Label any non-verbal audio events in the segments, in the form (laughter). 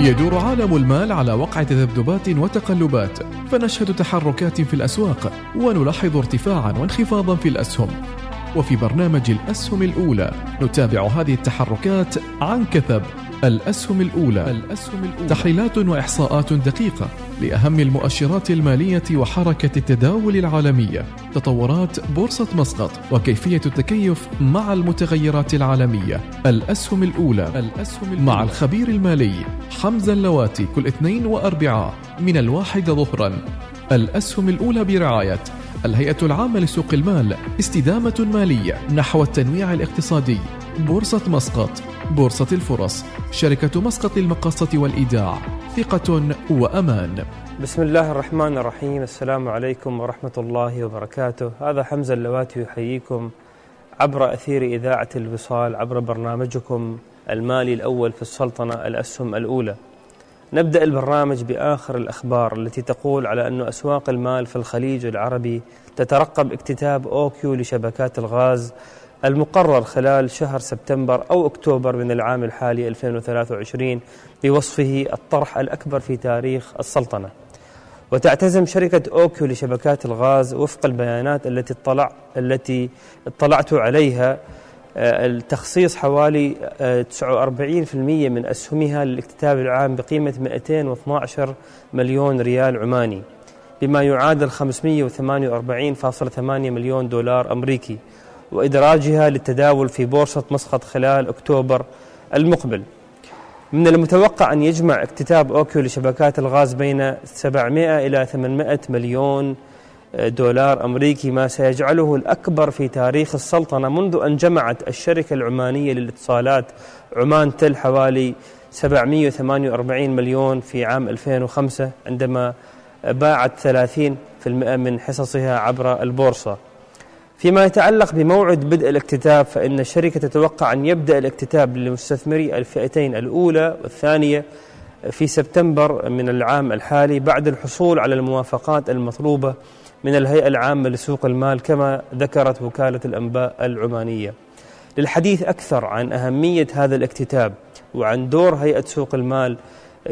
يدور عالم المال على وقع تذبذبات وتقلبات فنشهد تحركات في الأسواق ونلاحظ ارتفاعا وانخفاضا في الأسهم. وفي برنامج الأسهم الأولى نتابع هذه التحركات عن كثب. الأسهم الأولى. الأسهم الأولى تحليلات وإحصاءات دقيقة لأهم المؤشرات المالية وحركة التداول العالمية. تطورات بورصة مسقط وكيفية التكيف مع المتغيرات العالمية. الأسهم الأولى. الأسهم الأولى مع الخبير المالي حمزة اللواتي كل اثنين وأربعاء من الواحدة ظهرا. الأسهم الأولى برعاية الهيئة العامة لسوق المال استدامة مالية نحو التنويع الاقتصادي. بورصة مسقط بورصة الفرص شركة مسقط للمقاصة والإيداع ثقة وأمان. بسم الله الرحمن الرحيم السلام عليكم ورحمة الله وبركاته. هذا حمزة اللواتي يحييكم عبر أثير إذاعة الوصال عبر برنامجكم المالي الأول في السلطنة الأسهم الأولى. نبدأ البرنامج بآخر الأخبار التي تقول على أن أسواق المال في الخليج العربي تترقب اكتتاب أوكيو لشبكات الغاز المقرر خلال شهر سبتمبر أو أكتوبر من العام الحالي 2023 بوصفه الطرح الأكبر في تاريخ السلطنة. وتعتزم شركة أوكيو لشبكات الغاز وفق البيانات التي اطلع التي اطلعت عليها آه، التخصيص حوالي 49% آه، من أسهمها للاكتتاب العام بقيمة 212 مليون ريال عماني بما يعادل 548.8 مليون دولار أمريكي. وإدراجها للتداول في بورصة مسقط خلال أكتوبر المقبل. من المتوقع أن يجمع اكتتاب أوكيو لشبكات الغاز بين 700 إلى 800 مليون دولار أمريكي ما سيجعله الأكبر في تاريخ السلطنة منذ أن جمعت الشركة العمانية للاتصالات عمان تل حوالي 748 مليون في عام 2005 عندما باعت 30% من حصصها عبر البورصة. فيما يتعلق بموعد بدء الاكتتاب فإن الشركة تتوقع أن يبدأ الاكتتاب لمستثمري الفئتين الأولى والثانية في سبتمبر من العام الحالي بعد الحصول على الموافقات المطلوبة من الهيئة العامة لسوق المال كما ذكرت وكالة الأنباء العمانية. للحديث أكثر عن أهمية هذا الاكتتاب وعن دور هيئة سوق المال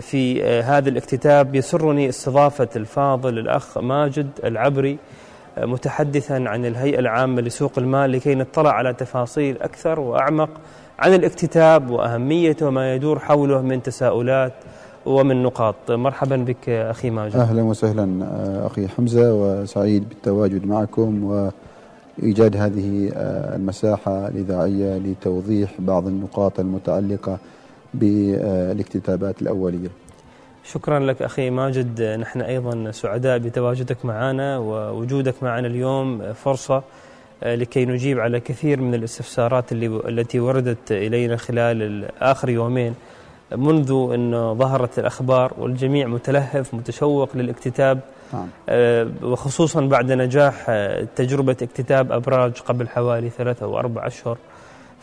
في هذا الاكتتاب يسرني استضافة الفاضل الأخ ماجد العبري متحدثا عن الهيئة العامة لسوق المال لكي نطلع على تفاصيل أكثر وأعمق عن الاكتتاب وأهميته وما يدور حوله من تساؤلات ومن نقاط. مرحبا بك أخي ماجد. أهلا وسهلا أخي حمزة وسعيد بالتواجد معكم وإيجاد هذه المساحة الإذاعية لتوضيح بعض النقاط المتعلقة بالإكتتابات الأولية. شكرا لك أخي ماجد. نحن أيضا سعداء بتواجدك معنا ووجودك معنا اليوم. فرصة آه، لكي نجيب على كثير من الاستفسارات اللي التي وردت إلينا خلال آخر يومين. منذ أن ظهرت الأخبار والجميع متلهف متشوق للاكتتاب نعم. آه، وخصوصا بعد نجاح آه، تجربة اكتتاب أبراج قبل حوالي ثلاثة أو أربع أشهر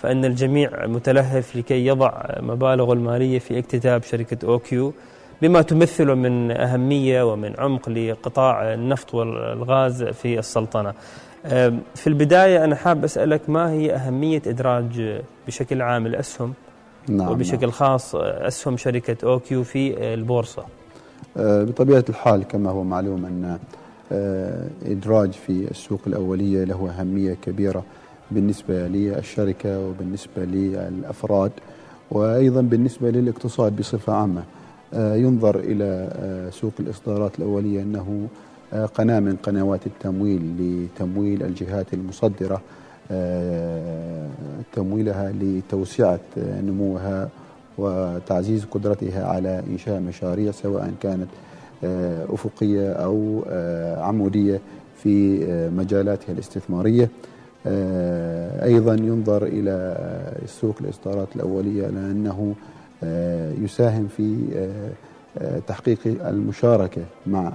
فإن الجميع متلهف لكي يضع مبالغ المالية في اكتتاب شركة أوكيو. بما تمثله من أهمية ومن عمق لقطاع النفط والغاز في السلطنة. في البداية أنا حاب أسألك ما هي أهمية إدراج بشكل عام الأسهم؟ نعم وبشكل نعم. خاص أسهم شركة أوكيو في البورصة. أه، بطبيعة الحال كما هو معلوم أن أه، إدراج في السوق الأولية له أهمية كبيرة بالنسبة للشركة وبالنسبة للأفراد وأيضا بالنسبة للاقتصاد بصفة عامة. آه، ينظر إلى آه، سوق الإصدارات الأولية أنه آه، قناة من قنوات التمويل لتمويل الجهات المصدرة تمويلها لتوسعة نموها وتعزيز قدرتها على إنشاء مشاريع سواء كانت أفقية أو عمودية في مجالاتها الاستثمارية. أيضا ينظر إلى سوق الإصدارات الأولية لأنه آه، يساهم في آه، آه، تحقيق المشاركة مع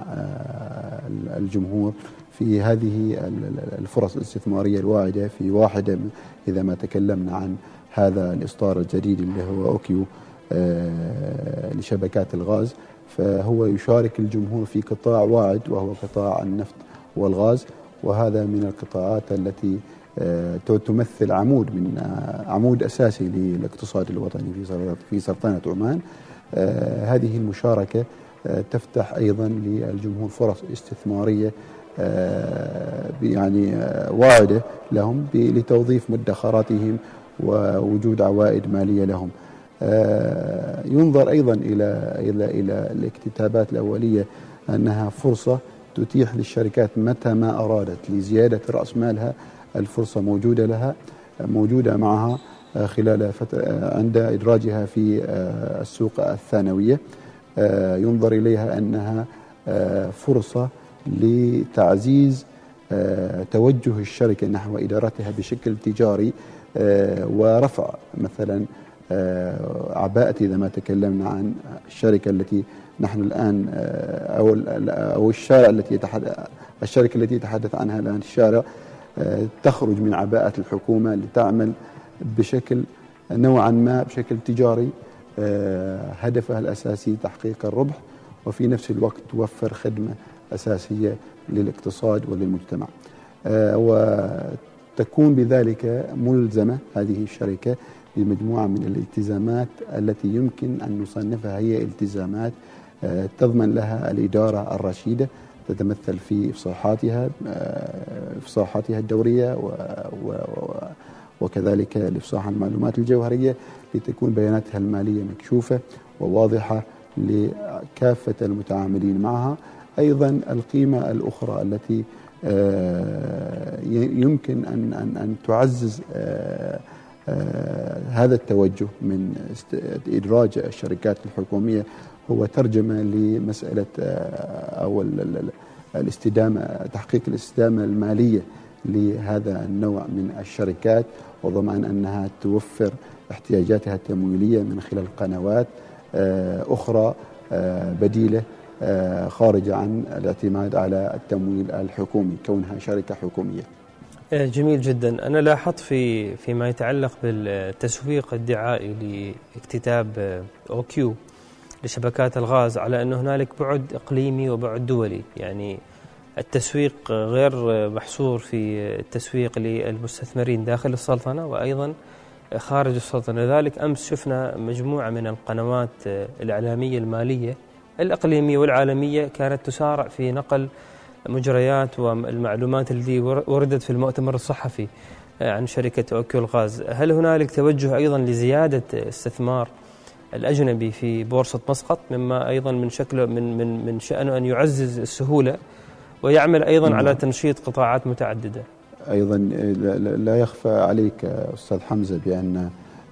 الجمهور في هذه الفرص الاستثمارية الواعدة في واحدة إذا ما تكلمنا عن هذا الإصدار الجديد اللي هو أوكيو لشبكات الغاز. فهو يشارك الجمهور في قطاع واعد وهو قطاع النفط والغاز وهذا من القطاعات التي آه، تمثل عمود من آه، عمود أساسي للاقتصاد الوطني في في سلطنه عمان. هذه المشاركة تفتح أيضا للجمهور فرص استثمارية يعني واعدة لهم لتوظيف مدخراتهم ووجود عوائد مالية لهم. ينظر أيضا إلى إلى إلى الاكتتابات الأولية أنها فرصة تتيح للشركات متى ما أرادت لزيادة رأس مالها الفرصة موجودة لها موجودة معها خلال عند إدراجها في السوق الثانوية. ينظر إليها أنها فرصة لتعزيز توجه الشركة نحو إدارتها بشكل تجاري ورفع مثلا عباءة إذا ما تكلمنا عن الشركة التي نحن الآن آه، أو الشارع التي الشركة التي يتحدث عنها الآن الشارع. آه، تخرج من عباءة الحكومة لتعمل بشكل نوعا ما بشكل تجاري آه، هدفها الأساسي تحقيق الربح وفي نفس الوقت توفر خدمة أساسية للاقتصاد وللمجتمع. وتكون بذلك ملزمة هذه الشركة بمجموعة من الالتزامات التي يمكن أن نصنفها هي التزامات آه، تضمن لها الإدارة الرشيدة تتمثل في إفصاحاتها آه، إفصاحاتها الدورية وكذلك الإفصاح عن المعلومات الجوهرية لتكون بياناتها المالية مكشوفة وواضحة لكافة المتعاملين معها. أيضا القيمة الأخرى التي آه، يمكن أن أن أن تعزز هذا التوجه من إدراج الشركات الحكومية هو ترجمة لمسألة آه، أو الاستدامة تحقيق الاستدامة المالية لهذا النوع من الشركات وضمان أنها توفر احتياجاتها التمويلية من خلال قنوات آه، أخرى آه، بديلة خارجة عن الاعتماد على التمويل الحكومي كونها شركة حكومية. جميل جدا. أنا لاحظت في فيما يتعلق بالتسويق الدعائي لاكتتاب أوكيو. لشبكات الغاز على أن هنالك بعد إقليمي وبعد دولي. يعني التسويق غير محصور في التسويق للمستثمرين داخل السلطنة وأيضا خارج السلطنة. لذلك أمس شفنا مجموعة من القنوات الإعلامية المالية الإقليمية والعالمية كانت تسارع في نقل مجريات والمعلومات التي وردت في المؤتمر الصحفي عن شركة أوكيو الغاز هل هنالك توجه أيضا لزيادة استثمار الأجنبي في بورصة مسقط مما أيضا من شكله من من من شأنه أن يعزز السهولة ويعمل أيضا على نعم. تنشيط قطاعات متعددة. أيضا لا يخفى عليك أستاذ حمزة بأن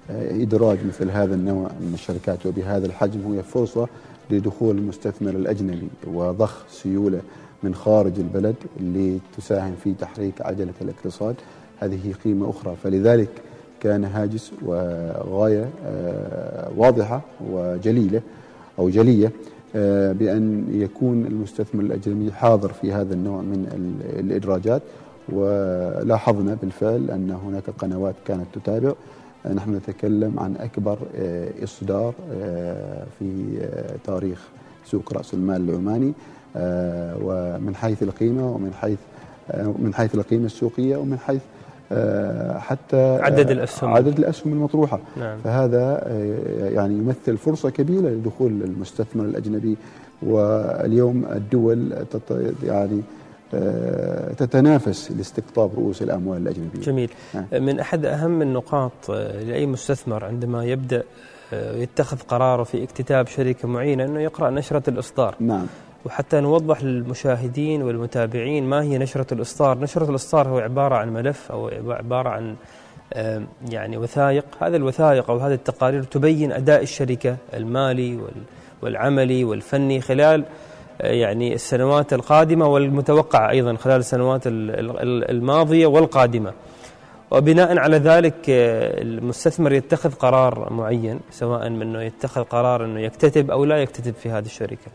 إدراج مثل هذا النوع من الشركات وبهذا الحجم هي فرصة لدخول المستثمر الأجنبي وضخ سيولة من خارج البلد اللي تساهم في تحريك عجلة الاقتصاد. هذه قيمة أخرى. فلذلك كان هاجس وغاية آه، واضحة وجليلة أو جلية آه، بأن يكون المستثمر الأجنبي حاضر في هذا النوع من الإدراجات. ولاحظنا بالفعل أن هناك قنوات كانت تتابع. نحن نتكلم عن أكبر آه، إصدار في تاريخ سوق رأس المال العماني ومن حيث القيمة ومن حيث من حيث القيمة السوقية ومن حيث آه، حتى عدد الأسهم. عدد الأسهم المطروحة. نعم. فهذا آه، يعني يمثل فرصة كبيرة لدخول المستثمر الأجنبي واليوم الدول يعني آه، تتنافس لاستقطاب رؤوس الأموال الأجنبية. جميل. نعم. من أحد أهم النقاط لأي مستثمر عندما يبدأ يتخذ قراره في اكتتاب شركة معينة أنه يقرأ نشرة الإصدار. نعم. وحتى نوضح للمشاهدين والمتابعين ما هي نشرة الإصدار. نشرة الإصدار هو عبارة عن ملف أو عبارة عن يعني وثائق. هذا الوثائق أو هذه التقارير تبين أداء الشركة المالي والعملي والفني خلال آه، يعني السنوات القادمة والمتوقعة أيضا خلال السنوات الماضية والقادمة. وبناء على ذلك آه، المستثمر يتخذ قرار معين سواء منه يتخذ قرار أنه يكتتب أو لا يكتتب في هذه الشركة.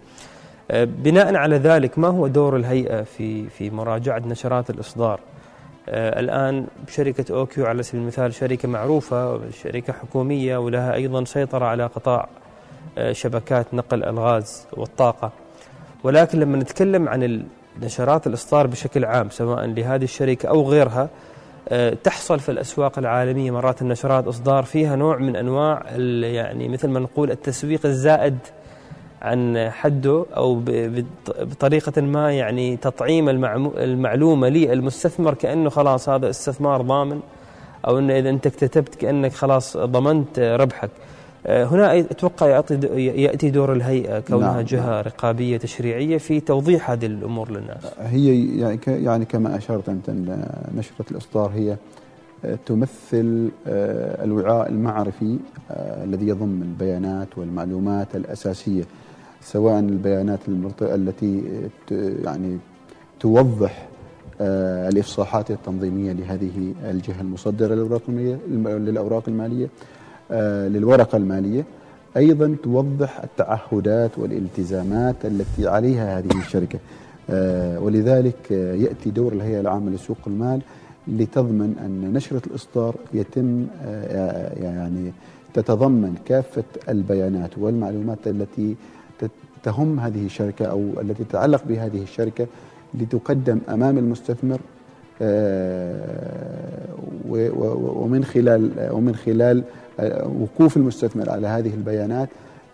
بناء على ذلك ما هو دور الهيئة في في مراجعة نشرات الإصدار؟ آه، الآن شركة أوكيو على سبيل المثال شركة معروفة شركة حكومية ولها أيضا سيطرة على قطاع آه، شبكات نقل الغاز والطاقة ولكن لما نتكلم عن نشرات الإصدار بشكل عام سواء لهذه الشركة أو غيرها تحصل في الأسواق العالمية مرات النشرات إصدار فيها نوع من أنواع يعني مثل ما نقول التسويق الزائد عن حده أو بطريقة ما يعني تطعيم المعلومة للمستثمر كأنه خلاص هذا استثمار ضامن أو أنه إذا أنت اكتتبت كأنك خلاص ضمنت ربحك. آه، هنا أتوقع يأتي دور الهيئة كونها نعم جهة نعم. رقابية تشريعية في توضيح هذه الأمور للناس. هي يعني, يعني كما أشرت أنت نشرة الإصدار هي آه، تمثل آه، الوعاء المعرفي الذي يضم البيانات والمعلومات الأساسية. سواء البيانات التي يعني توضح الإفصاحات التنظيمية لهذه الجهة المصدرة للأوراق المالية آه، للورقة المالية. أيضا توضح التعهدات والالتزامات التي عليها هذه الشركة. آه، ولذلك يأتي دور الهيئة العامة لسوق المال لتضمن أن نشرة الإصدار يتم آه، يعني تتضمن كافة البيانات والمعلومات التي تهم هذه الشركة أو التي تتعلق بهذه الشركة لتقدم أمام المستثمر ومن خلال ومن خلال وقوف المستثمر على هذه البيانات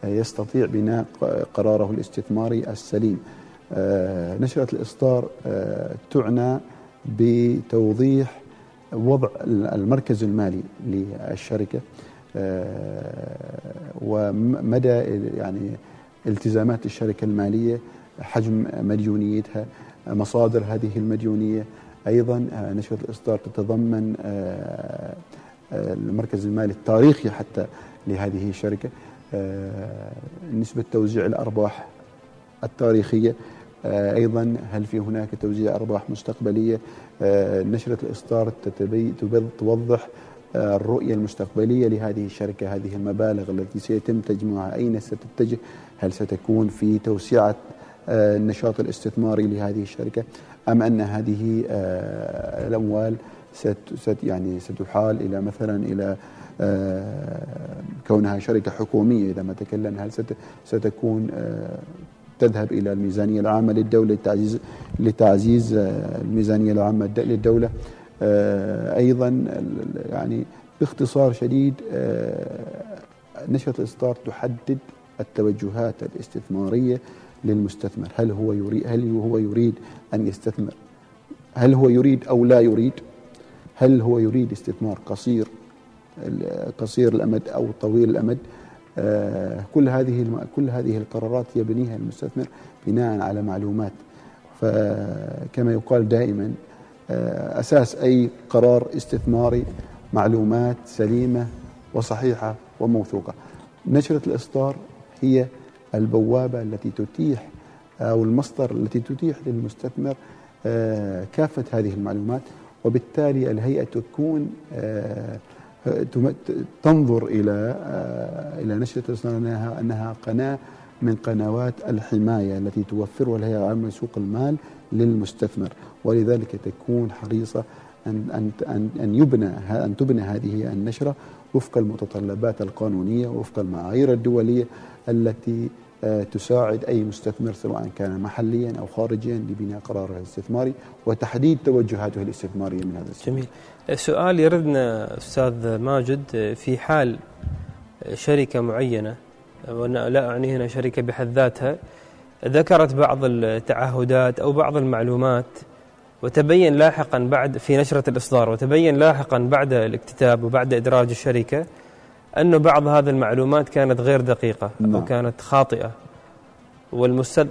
يستطيع بناء قراره الاستثماري السليم. آه، نشرة الإصدار آه، تعنى بتوضيح وضع المركز المالي للشركة آه، ومدى يعني التزامات الشركة المالية حجم مديونيتها مصادر هذه المديونية. أيضا نشرة الإصدار تتضمن المركز المالي التاريخي حتى لهذه الشركة. آه، نسبة توزيع الأرباح التاريخية. آه، أيضا هل في هناك توزيع أرباح مستقبلية؟ آه، نشرة الإصدار توضح الرؤية المستقبلية لهذه الشركة هذه المبالغ التي سيتم تجميعها. أين ستتجه؟ هل ستكون في توسعة النشاط الاستثماري لهذه الشركة أم أن هذه الأموال ست يعني ستحال إلى مثلا إلى آه، كونها شركة حكومية إذا ما تكلم هل ستكون آه، تذهب إلى الميزانية العامة للدولة لتعزيز لتعزيز آه، الميزانية العامة للدولة؟ أيضا يعني باختصار شديد نشره الاصدار تحدد التوجهات الاستثمارية للمستثمر. هل هو يريد هل هو يريد أن يستثمر؟ هل هو يريد أو لا يريد؟ هل هو يريد استثمار قصير قصير الأمد أو طويل الأمد؟ آه، كل هذه كل هذه القرارات يبنيها المستثمر بناء على معلومات. فكما يقال دائما آه، أساس أي قرار استثماري معلومات سليمة وصحيحة وموثوقة. نشرة الإصدار هي البوابة التي تتيح أو المصدر التي تتيح للمستثمر آه، كافة هذه المعلومات. وبالتالي الهيئة تكون آه، تنظر إلى آه، إلى نشرة أنها أنها قناة من قنوات الحماية التي توفرها الهيئة العامة لسوق المال للمستثمر. ولذلك تكون حريصة أن أن أن يبنى أن تبنى هذه النشرة. وفق المتطلبات القانونية وفق المعايير الدولية التي آه، تساعد أي مستثمر سواء كان محليا أو خارجيا لبناء قراره الاستثماري وتحديد توجهاته الاستثمارية من هذا السبب. جميل سؤال يردنا أستاذ ماجد في حال شركة معينة وأنا لا أعني هنا شركة بحد ذاتها ذكرت بعض التعهدات أو بعض المعلومات وتبين لاحقا بعد في نشرة الإصدار وتبين لاحقا بعد الاكتتاب وبعد إدراج الشركة أنه بعض هذه المعلومات كانت غير دقيقة نعم. أو كانت خاطئة.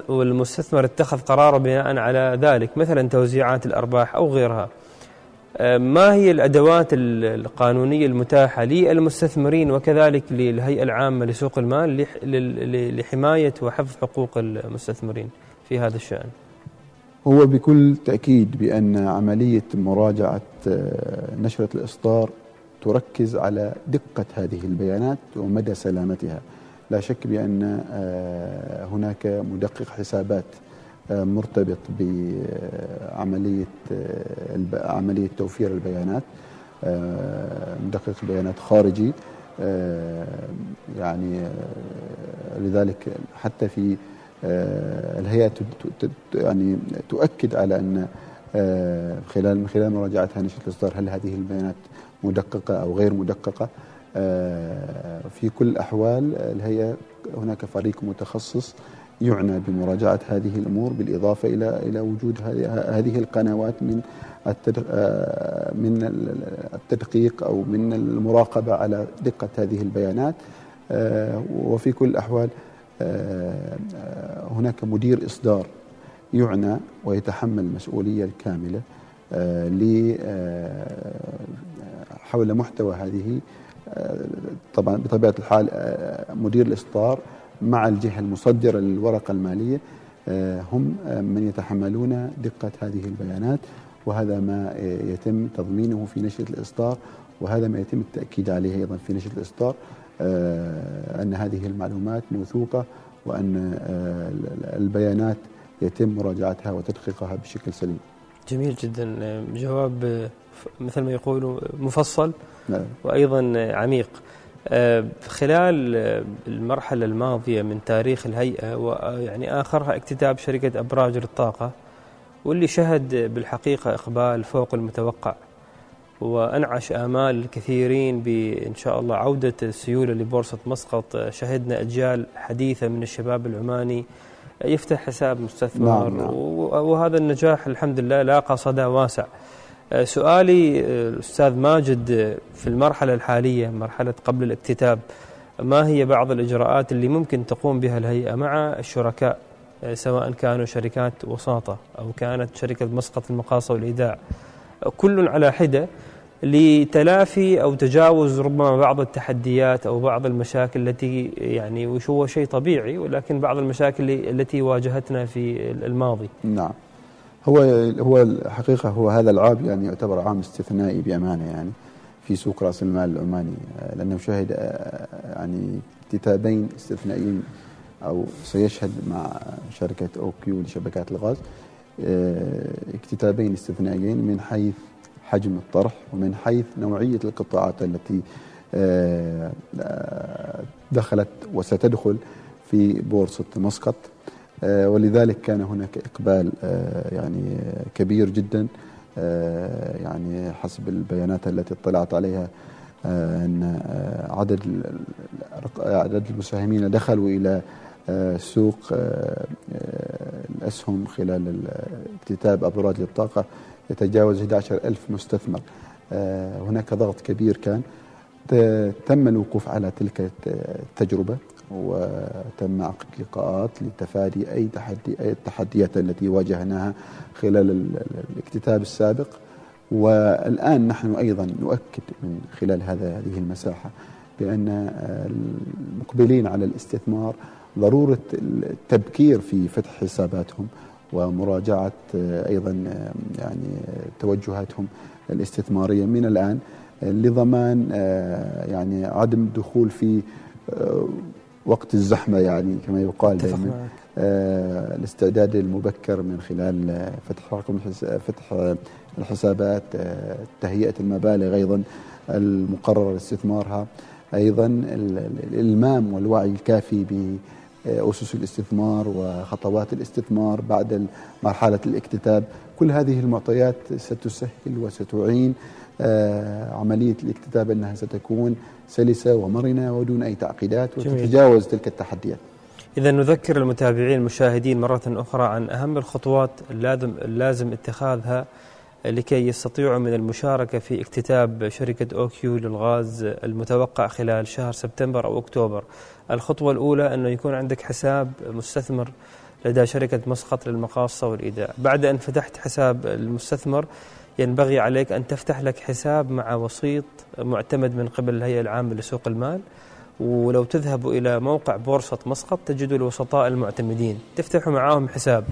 والمستثمر اتخذ قراره بناء على ذلك مثلا توزيعات الأرباح أو غيرها. آه، ما هي الأدوات القانونية المتاحة للمستثمرين وكذلك للهيئة العامة لسوق المال لحماية وحفظ حقوق المستثمرين في هذا الشأن؟ هو بكل تأكيد بأن عملية مراجعة آه، نشرة الإصدار تركز على دقة هذه البيانات ومدى سلامتها. لا شك بأن آه، هناك مدقق حسابات آه، مرتبط بعملية عملية توفير البيانات مدقق بيانات خارجي يعني لذلك حتى في الهيئة يعني تؤكد على أن آه، خلال من خلال مراجعتها نشرة الإصدار هل هذه البيانات مدققة أو غير مدققة؟ آه، في كل الأحوال الهيئة هناك فريق متخصص يعنى بمراجعة هذه الأمور بالإضافة إلى إلى وجود هذه القنوات من آه، من التدقيق أو من المراقبة على دقة هذه البيانات. وفي كل الأحوال هناك مدير إصدار يعنى ويتحمل المسؤولية الكاملة آه، آه، حول محتوى هذه آه، طبعا بطبيعة الحال مدير الإصدار مع الجهة المصدرة للورقة المالية هم من يتحملون دقة هذه البيانات وهذا ما يتم تضمينه في نشرة الإصدار وهذا ما يتم التأكيد عليه أيضا في نشرة الإصدار. أن هذه المعلومات موثوقة وأن البيانات يتم مراجعتها وتدقيقها بشكل سليم. جميل جدا. جواب مثل ما يقولوا مفصل نعم. وأيضا عميق. آه، خلال المرحلة الماضية من تاريخ الهيئة ويعني آخرها اكتتاب شركة أبراج للطاقة واللي شهد بالحقيقة إقبال فوق المتوقع. وأنعش آمال الكثيرين بإن شاء الله عودة السيولة لبورصة مسقط. شهدنا أجيال حديثة من الشباب العماني يفتح حساب مستثمر. نعم نعم. وهذا النجاح الحمد لله لاقى صدى واسع. سؤالي الأستاذ ماجد في المرحلة الحالية مرحلة قبل الاكتتاب ما هي بعض الإجراءات اللي ممكن تقوم بها الهيئة مع الشركاء سواء كانوا شركات وساطة أو كانت شركة مسقط المقاصة والإيداع؟ كل على حدة لتلافي أو تجاوز ربما بعض التحديات أو بعض المشاكل التي يعني وش هو شيء طبيعي ولكن بعض المشاكل التي واجهتنا في الماضي. نعم. هو هو الحقيقة هو هذا العام يعني يعتبر عام استثنائي بأمانة يعني في سوق رأس المال العماني. لأنه شهد يعني كتابين استثنائيين أو سيشهد مع شركة أوكيو لشبكات الغاز. اكتتابين استثنائيين من حيث حجم الطرح ومن حيث نوعية القطاعات التي آه، آه، دخلت وستدخل في بورصة مسقط. آه، ولذلك كان هناك إقبال يعني كبير جدا يعني حسب البيانات التي اطلعت عليها أن عدد عدد المساهمين دخلوا إلى سوق الأسهم خلال اكتتاب أبراج للطاقة يتجاوز 11 ألف مستثمر. آه، هناك ضغط كبير كان. تم الوقوف على تلك التجربة وتم عقد لقاءات لتفادي أي تحدي أي التحديات التي واجهناها خلال الاكتتاب السابق. والآن نحن أيضا نؤكد من خلال هذا هذه المساحة بأن المقبلين على الاستثمار ضرورة التبكير في فتح حساباتهم ومراجعة آه، أيضا آه، يعني توجهاتهم الاستثمارية. من الآن لضمان آه، يعني عدم الدخول في وقت الزحمة يعني كما يقال دائما الاستعداد المبكر من خلال فتح رقم فتح الحسابات تهيئة المبالغ أيضا المقرر استثمارها أيضا الإلمام والوعي الكافي أسس الاستثمار وخطوات الاستثمار بعد مرحلة الاكتتاب. كل هذه المعطيات ستسهل وستعين آه، عملية الاكتتاب أنها ستكون سلسة ومرنة ودون أي تعقيدات وتتجاوز تلك التحديات. إذا نذكر المتابعين المشاهدين مرة أخرى عن أهم الخطوات اللازم, اللازم اتخاذها لكي يستطيعوا من المشاركة في اكتتاب شركة أوكيو للغاز المتوقع خلال شهر سبتمبر أو أكتوبر. الخطوة الأولى أنه يكون عندك حساب مستثمر لدى شركة مسقط للمقاصة والإيداع. بعد أن فتحت حساب المستثمر ينبغي عليك أن تفتح لك حساب مع وسيط معتمد من قبل الهيئة العامة لسوق المال. ولو تذهبوا إلى موقع بورصة مسقط تجدوا الوسطاء المعتمدين. تفتحوا معاهم حساب.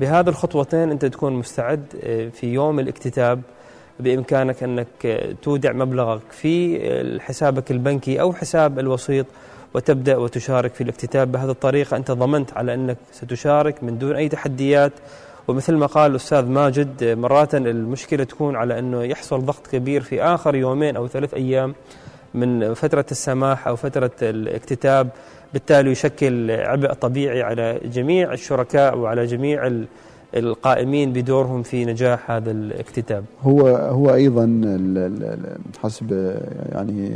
بهذه الخطوتين أنت تكون مستعد آه، في يوم الاكتتاب. بإمكانك أنك آه، تودع مبلغك في آه، حسابك البنكي أو حساب الوسيط وتبدأ وتشارك في الاكتتاب. بهذه الطريقة أنت ضمنت على أنك ستشارك من دون أي تحديات. ومثل ما قال الأستاذ ماجد مرات المشكلة تكون على أنه يحصل ضغط كبير في آخر يومين أو ثلاث أيام. من فترة السماح أو فترة الاكتتاب بالتالي يشكل عبء طبيعي على جميع الشركاء وعلى جميع القائمين بدورهم في نجاح هذا الاكتتاب. هو هو أيضا حسب يعني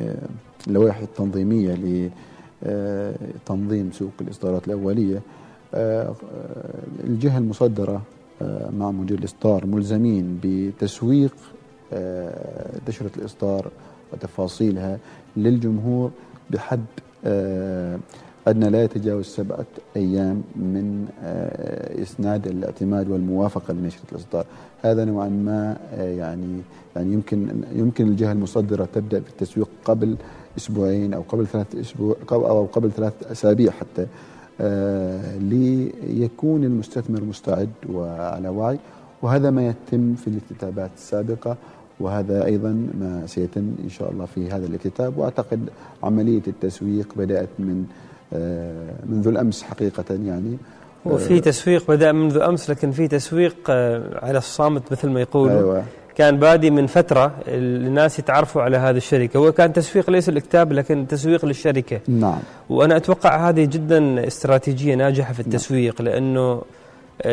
اللوائح التنظيمية لتنظيم سوق الإصدارات الأولية الجهة المصدرة مع مدير الإصدار ملزمين بتسويق نشره الإصدار وتفاصيلها للجمهور بحد أدنى لا يتجاوز سبعة أيام من آه، إسناد الاعتماد والموافقة لنشرة الإصدار. هذا نوعا ما آه، يعني يعني يمكن يمكن الجهة المصدرة تبدأ في التسويق قبل أسبوعين أو قبل ثلاث أسبوع أو قبل ثلاث أسابيع حتى آه، ليكون المستثمر مستعد وعلى وعي. وهذا ما يتم في الاكتتابات السابقة. وهذا أيضا ما سيتم إن شاء الله في هذا الاكتتاب وأعتقد عملية التسويق بدأت من آه، منذ الأمس حقيقة يعني. وفي تسويق بدأ منذ أمس لكن في تسويق آه، على الصامت مثل ما يقولوا. أيوة. كان بادي من فترة الناس يتعرفوا على هذه الشركة. هو كان تسويق ليس الكتاب لكن تسويق للشركة. نعم. وأنا أتوقع هذه جدا استراتيجية ناجحة في التسويق نعم. لأنه آه،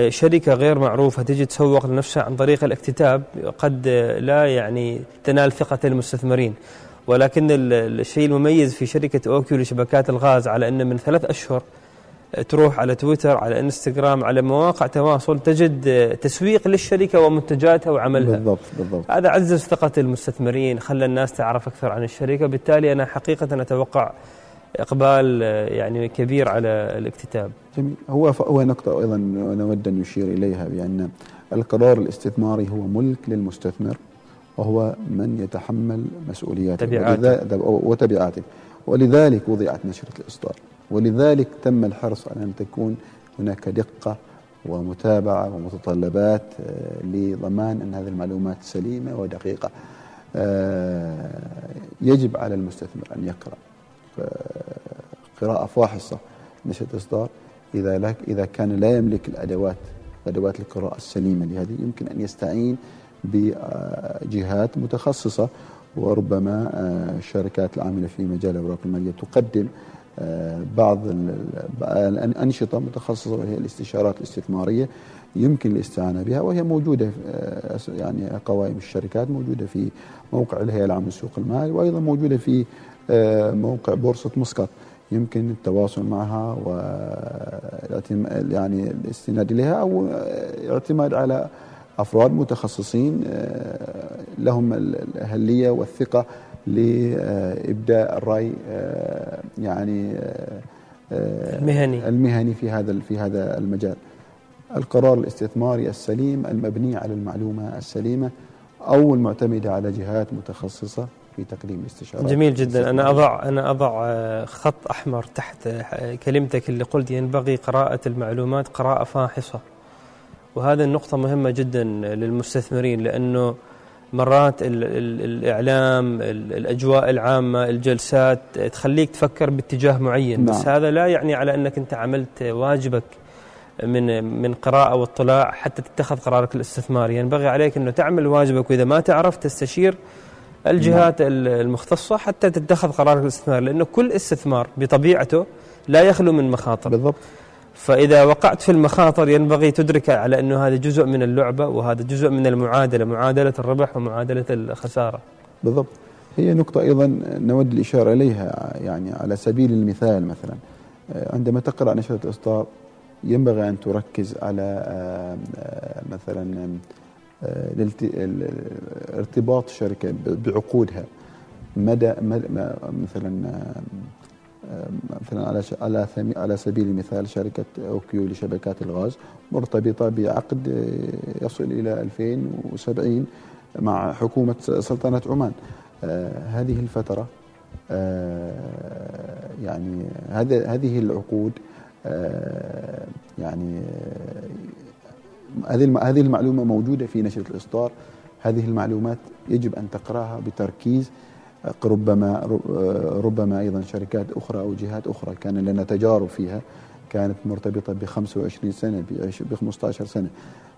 شركة غير معروفة تجي تسوق لنفسها عن طريق الاكتتاب قد لا يعني تنال ثقة المستثمرين. ولكن الشيء المميز في شركة أوكيو لشبكات الغاز على أن من ثلاث أشهر تروح على تويتر على إنستغرام على مواقع تواصل تجد تسويق للشركة ومنتجاتها وعملها. بالضبط بالضبط. هذا عزز ثقة المستثمرين خلى الناس تعرف أكثر عن الشركة. بالتالي أنا حقيقة أتوقع إقبال يعني كبير على الاكتتاب. جميل. هو هو نقطة أيضا نود أن نشير إليها بأن القرار الاستثماري هو ملك للمستثمر وهو من يتحمل مسؤولياته تبعاته. وتبعاته. ولذلك وضعت نشرة الإصدار. ولذلك تم الحرص على أن تكون هناك دقة ومتابعة ومتطلبات آه، لضمان أن هذه المعلومات سليمة ودقيقة. آه، يجب على المستثمر أن يقرأ. آه، قراءة فاحصة نشرة الإصدار إذا إذا كان لا يملك الأدوات أدوات القراءة السليمة لهذه يمكن أن يستعين بجهات متخصصة. وربما الشركات العاملة في مجال الأوراق المالية تقدم بعض الأنشطة متخصصة وهي الاستشارات الاستثمارية يمكن الاستعانة بها وهي موجودة يعني قوائم الشركات موجودة في موقع الهيئة العامة لسوق المال وأيضا موجودة في موقع بورصة مسقط. يمكن التواصل معها و يعني الاستناد اليها أو اعتماد على أفراد متخصصين آه، لهم الأهلية والثقة لإبداء الرأي آه، يعني آه، المهني. المهني في هذا في هذا المجال. القرار الاستثماري السليم المبني على المعلومة السليمة أو المعتمدة على جهات متخصصة. في تقديم الاستشارات. جميل جدا أنا اضع أنا أضع خط أحمر تحت كلمتك اللي قلت ينبغي قراءة المعلومات قراءة فاحصة. وهذه النقطة مهمة جدا للمستثمرين لأنه مرات ال ال الإعلام الأجواء العامة الجلسات تخليك تفكر باتجاه معين نعم. بس هذا لا يعني على أنك أنت عملت واجبك من من قراءة واطلاع حتى تتخذ قرارك الاستثماري ينبغي عليك أنه تعمل واجبك وإذا ما تعرف تستشير الجهات. المختصة حتى تتخذ قرارك الاستثماري لأنه كل استثمار بطبيعته لا يخلو من مخاطر. بالضبط. فإذا وقعت في المخاطر ينبغي تدرك على أنه هذا جزء من اللعبة وهذا جزء من المعادلة معادلة الربح ومعادلة الخسارة. بالضبط. هي نقطة أيضا نود الإشارة إليها يعني على سبيل المثال مثلا آه، عندما تقرأ نشرة الإصدار ينبغي أن تركز على آه، آه، مثلا ارتباط الشركة بعقودها. مدى مثلا مثلا على على على سبيل المثال شركة أوكيو لشبكات الغاز مرتبطة بعقد آه، يصل إلى 2070 مع حكومة سلطنة عمان. آه، هذه الفترة آه، يعني هذه العقود يعني هذه هذه المعلومة موجودة في نشرة الإصدار. هذه المعلومات يجب أن تقرأها بتركيز. ربما ربما أيضا شركات أخرى أو جهات أخرى كان لنا تجارب فيها كانت مرتبطة ب 25 سنة ب 15 سنة.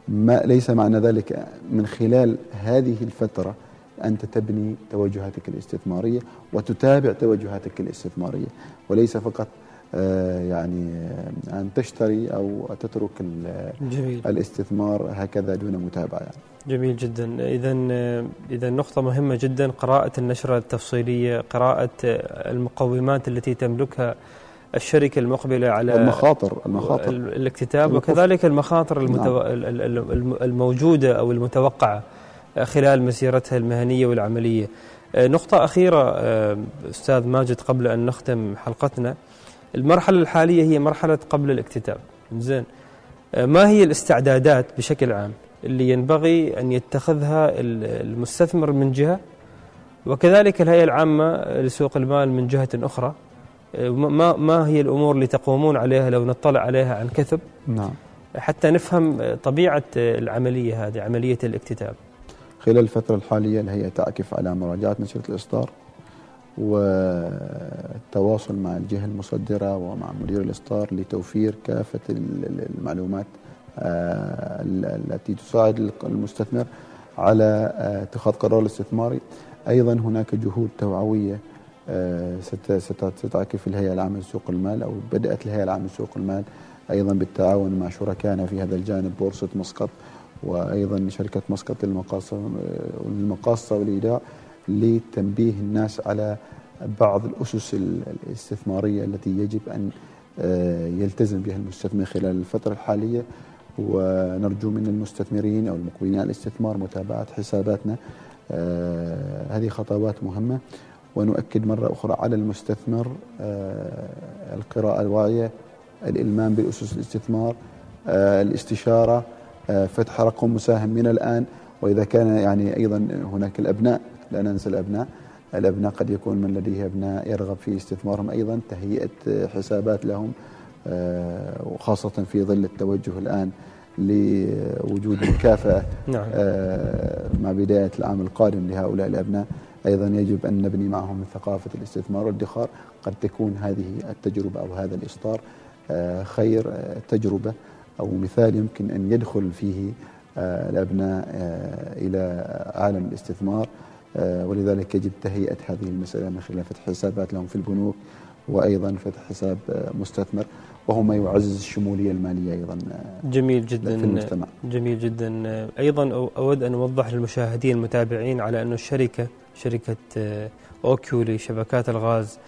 ما ليس معنى ذلك من خلال هذه الفترة انت تبني توجهاتك الاستثمارية وتتابع توجهاتك الاستثمارية وليس فقط يعني أن تشتري أو تترك جميل. الاستثمار هكذا دون متابعة يعني. جميل جدا إذا إذا نقطة مهمة جدا قراءة النشرة التفصيلية قراءة المقومات التي تملكها الشركة المقبلة على المخاطر المخاطر الاكتتاب وكذلك المخاطر المتو... نعم. الموجودة أو المتوقعة خلال مسيرتها المهنية والعملية نقطة أخيرة أستاذ ماجد قبل أن نختم حلقتنا المرحلة الحالية هي مرحلة قبل الاكتتاب. زين. ما هي الاستعدادات بشكل عام اللي ينبغي أن يتخذها المستثمر من جهة؟ وكذلك الهيئة العامة لسوق المال من جهة أخرى. ما ما هي الأمور اللي تقومون عليها لو نطلع عليها عن كثب؟ نعم. حتى نفهم طبيعة العملية هذه عملية الاكتتاب. خلال الفترة الحالية الهيئة تعكف على مراجعة نشرة الإصدار والتواصل مع الجهة المصدرة ومع مدير الإصدار لتوفير كافة المعلومات آه، التي تساعد المستثمر على آه، اتخاذ قرار الاستثماري. أيضا هناك جهود توعوية آه، ستعكف الهيئة العامة لسوق المال أو بدأت الهيئة العامة لسوق المال أيضا بالتعاون مع شركائنا في هذا الجانب بورصة مسقط وأيضا شركة مسقط للمقاصة والإيداع. لتنبيه الناس على بعض الأسس الاستثمارية التي يجب أن آه، يلتزم بها المستثمر خلال الفترة الحالية. ونرجو من المستثمرين أو المقبلين على الاستثمار متابعة حساباتنا. آه، هذه خطوات مهمة. ونؤكد مرة أخرى على المستثمر آه، القراءة الواعية الإلمام بأسس الاستثمار الاستشارة فتح رقم مساهم من الآن. وإذا كان يعني أيضا هناك الأبناء لا ننسى الأبناء. الأبناء قد يكون من لديه أبناء يرغب في استثمارهم. أيضا تهيئة حسابات لهم وخاصة في ظل التوجه الآن لوجود (coughs) مكافأة نعم. مع بداية العام القادم لهؤلاء الأبناء. أيضا يجب أن نبني معهم ثقافة الاستثمار والادخار. قد تكون هذه التجربة أو هذا الإصدار آه، خير آه، تجربة أو مثال يمكن أن يدخل فيه آه، الأبناء إلى عالم الاستثمار. ولذلك يجب تهيئة هذه المسألة من خلال فتح حسابات لهم في البنوك وأيضا فتح حساب مستثمر وهو ما يعزز الشمولية المالية أيضا جميل جدا في المجتمع. جميل جدا. أيضا أود أن أوضح للمشاهدين المتابعين على أن الشركة شركة آه، أوكيو لشبكات الغاز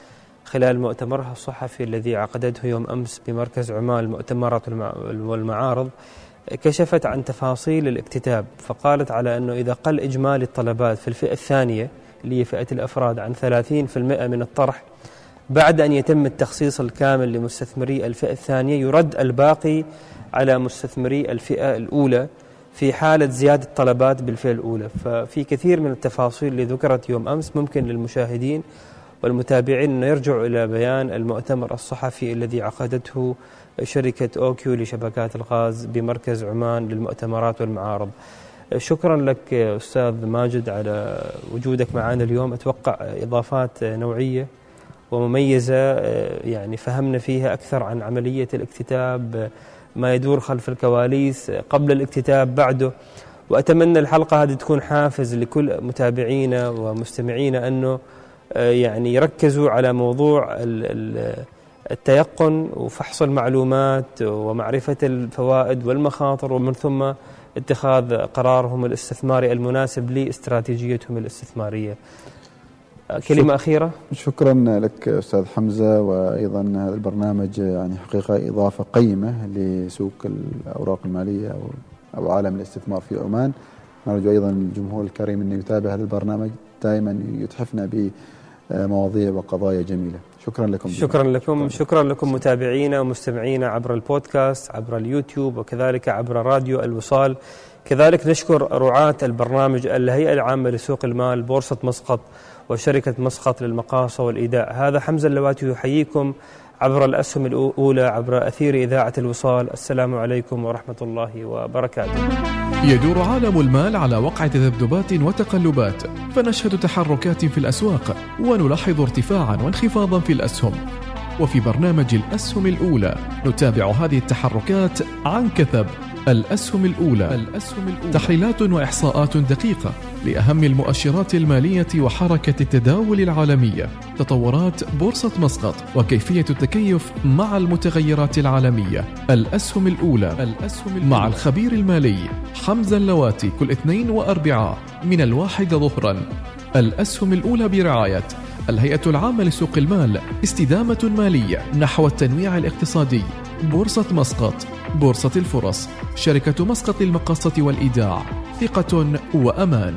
خلال مؤتمرها الصحفي الذي عقدته يوم أمس بمركز عمان المؤتمرات والمعارض كشفت عن تفاصيل الاكتتاب فقالت على أنه إذا قل إجمالي الطلبات في الفئة الثانية اللي هي فئة الأفراد عن 30% من الطرح بعد أن يتم التخصيص الكامل لمستثمري الفئة الثانية يرد الباقي على مستثمري الفئة الأولى في حالة زيادة طلبات بالفئة الأولى. ففي كثير من التفاصيل اللي ذكرت يوم أمس ممكن للمشاهدين والمتابعين أن يرجعوا إلى بيان المؤتمر الصحفي الذي عقدته شركة أوكيو لشبكات الغاز بمركز عمان للمؤتمرات والمعارض. شكرا لك أستاذ ماجد على وجودك معنا اليوم. أتوقع إضافات نوعية ومميزة يعني فهمنا فيها أكثر عن عملية الاكتتاب ما يدور خلف الكواليس قبل الاكتتاب بعده. وأتمنى الحلقة هذه تكون حافز لكل متابعينا ومستمعينا أنه يعني يركزوا على موضوع التيقن وفحص المعلومات ومعرفة الفوائد والمخاطر ومن ثم اتخاذ قرارهم الاستثماري المناسب لاستراتيجيتهم الاستثمارية. كلمة أخيرة. شكرا لك أستاذ حمزة وأيضا هذا البرنامج يعني حقيقة إضافة قيمة لسوق الأوراق المالية أو, أو عالم الاستثمار في عمان. نرجو أيضا الجمهور الكريم أن يتابع هذا البرنامج دائما يتحفنا بمواضيع وقضايا جميلة. شكرا لكم. شكرا لكم. شكرا لكم متابعينا ومستمعينا عبر البودكاست عبر اليوتيوب وكذلك عبر راديو الوصال. كذلك نشكر رعاة البرنامج الهيئة العامة لسوق المال بورصة مسقط وشركة مسقط للمقاصة والإيداع هذا حمزة اللواتي يحييكم. عبر الأسهم الأولى عبر أثير إذاعة الوصال. السلام عليكم ورحمة الله وبركاته. يدور عالم المال على وقع تذبذبات وتقلبات فنشهد تحركات في الأسواق ونلاحظ ارتفاعا وانخفاضا في الأسهم. وفي برنامج الأسهم الأولى نتابع هذه التحركات عن كثب. الأسهم الأولى. الأسهم الأولى تحليلات وإحصاءات دقيقة لأهم المؤشرات المالية وحركة التداول العالمية. تطورات بورصة مسقط وكيفية التكيف مع المتغيرات العالمية. الأسهم الأولى. الأسهم الأولى مع الخبير المالي حمزة اللواتي كل اثنين وأربعاء من الواحدة ظهرا. الأسهم الأولى برعاية الهيئة العامة لسوق المال استدامة مالية نحو التنويع الاقتصادي. بورصة مسقط بورصة الفرص شركة مسقط للمقاصة والإيداع. ثقة وأمان.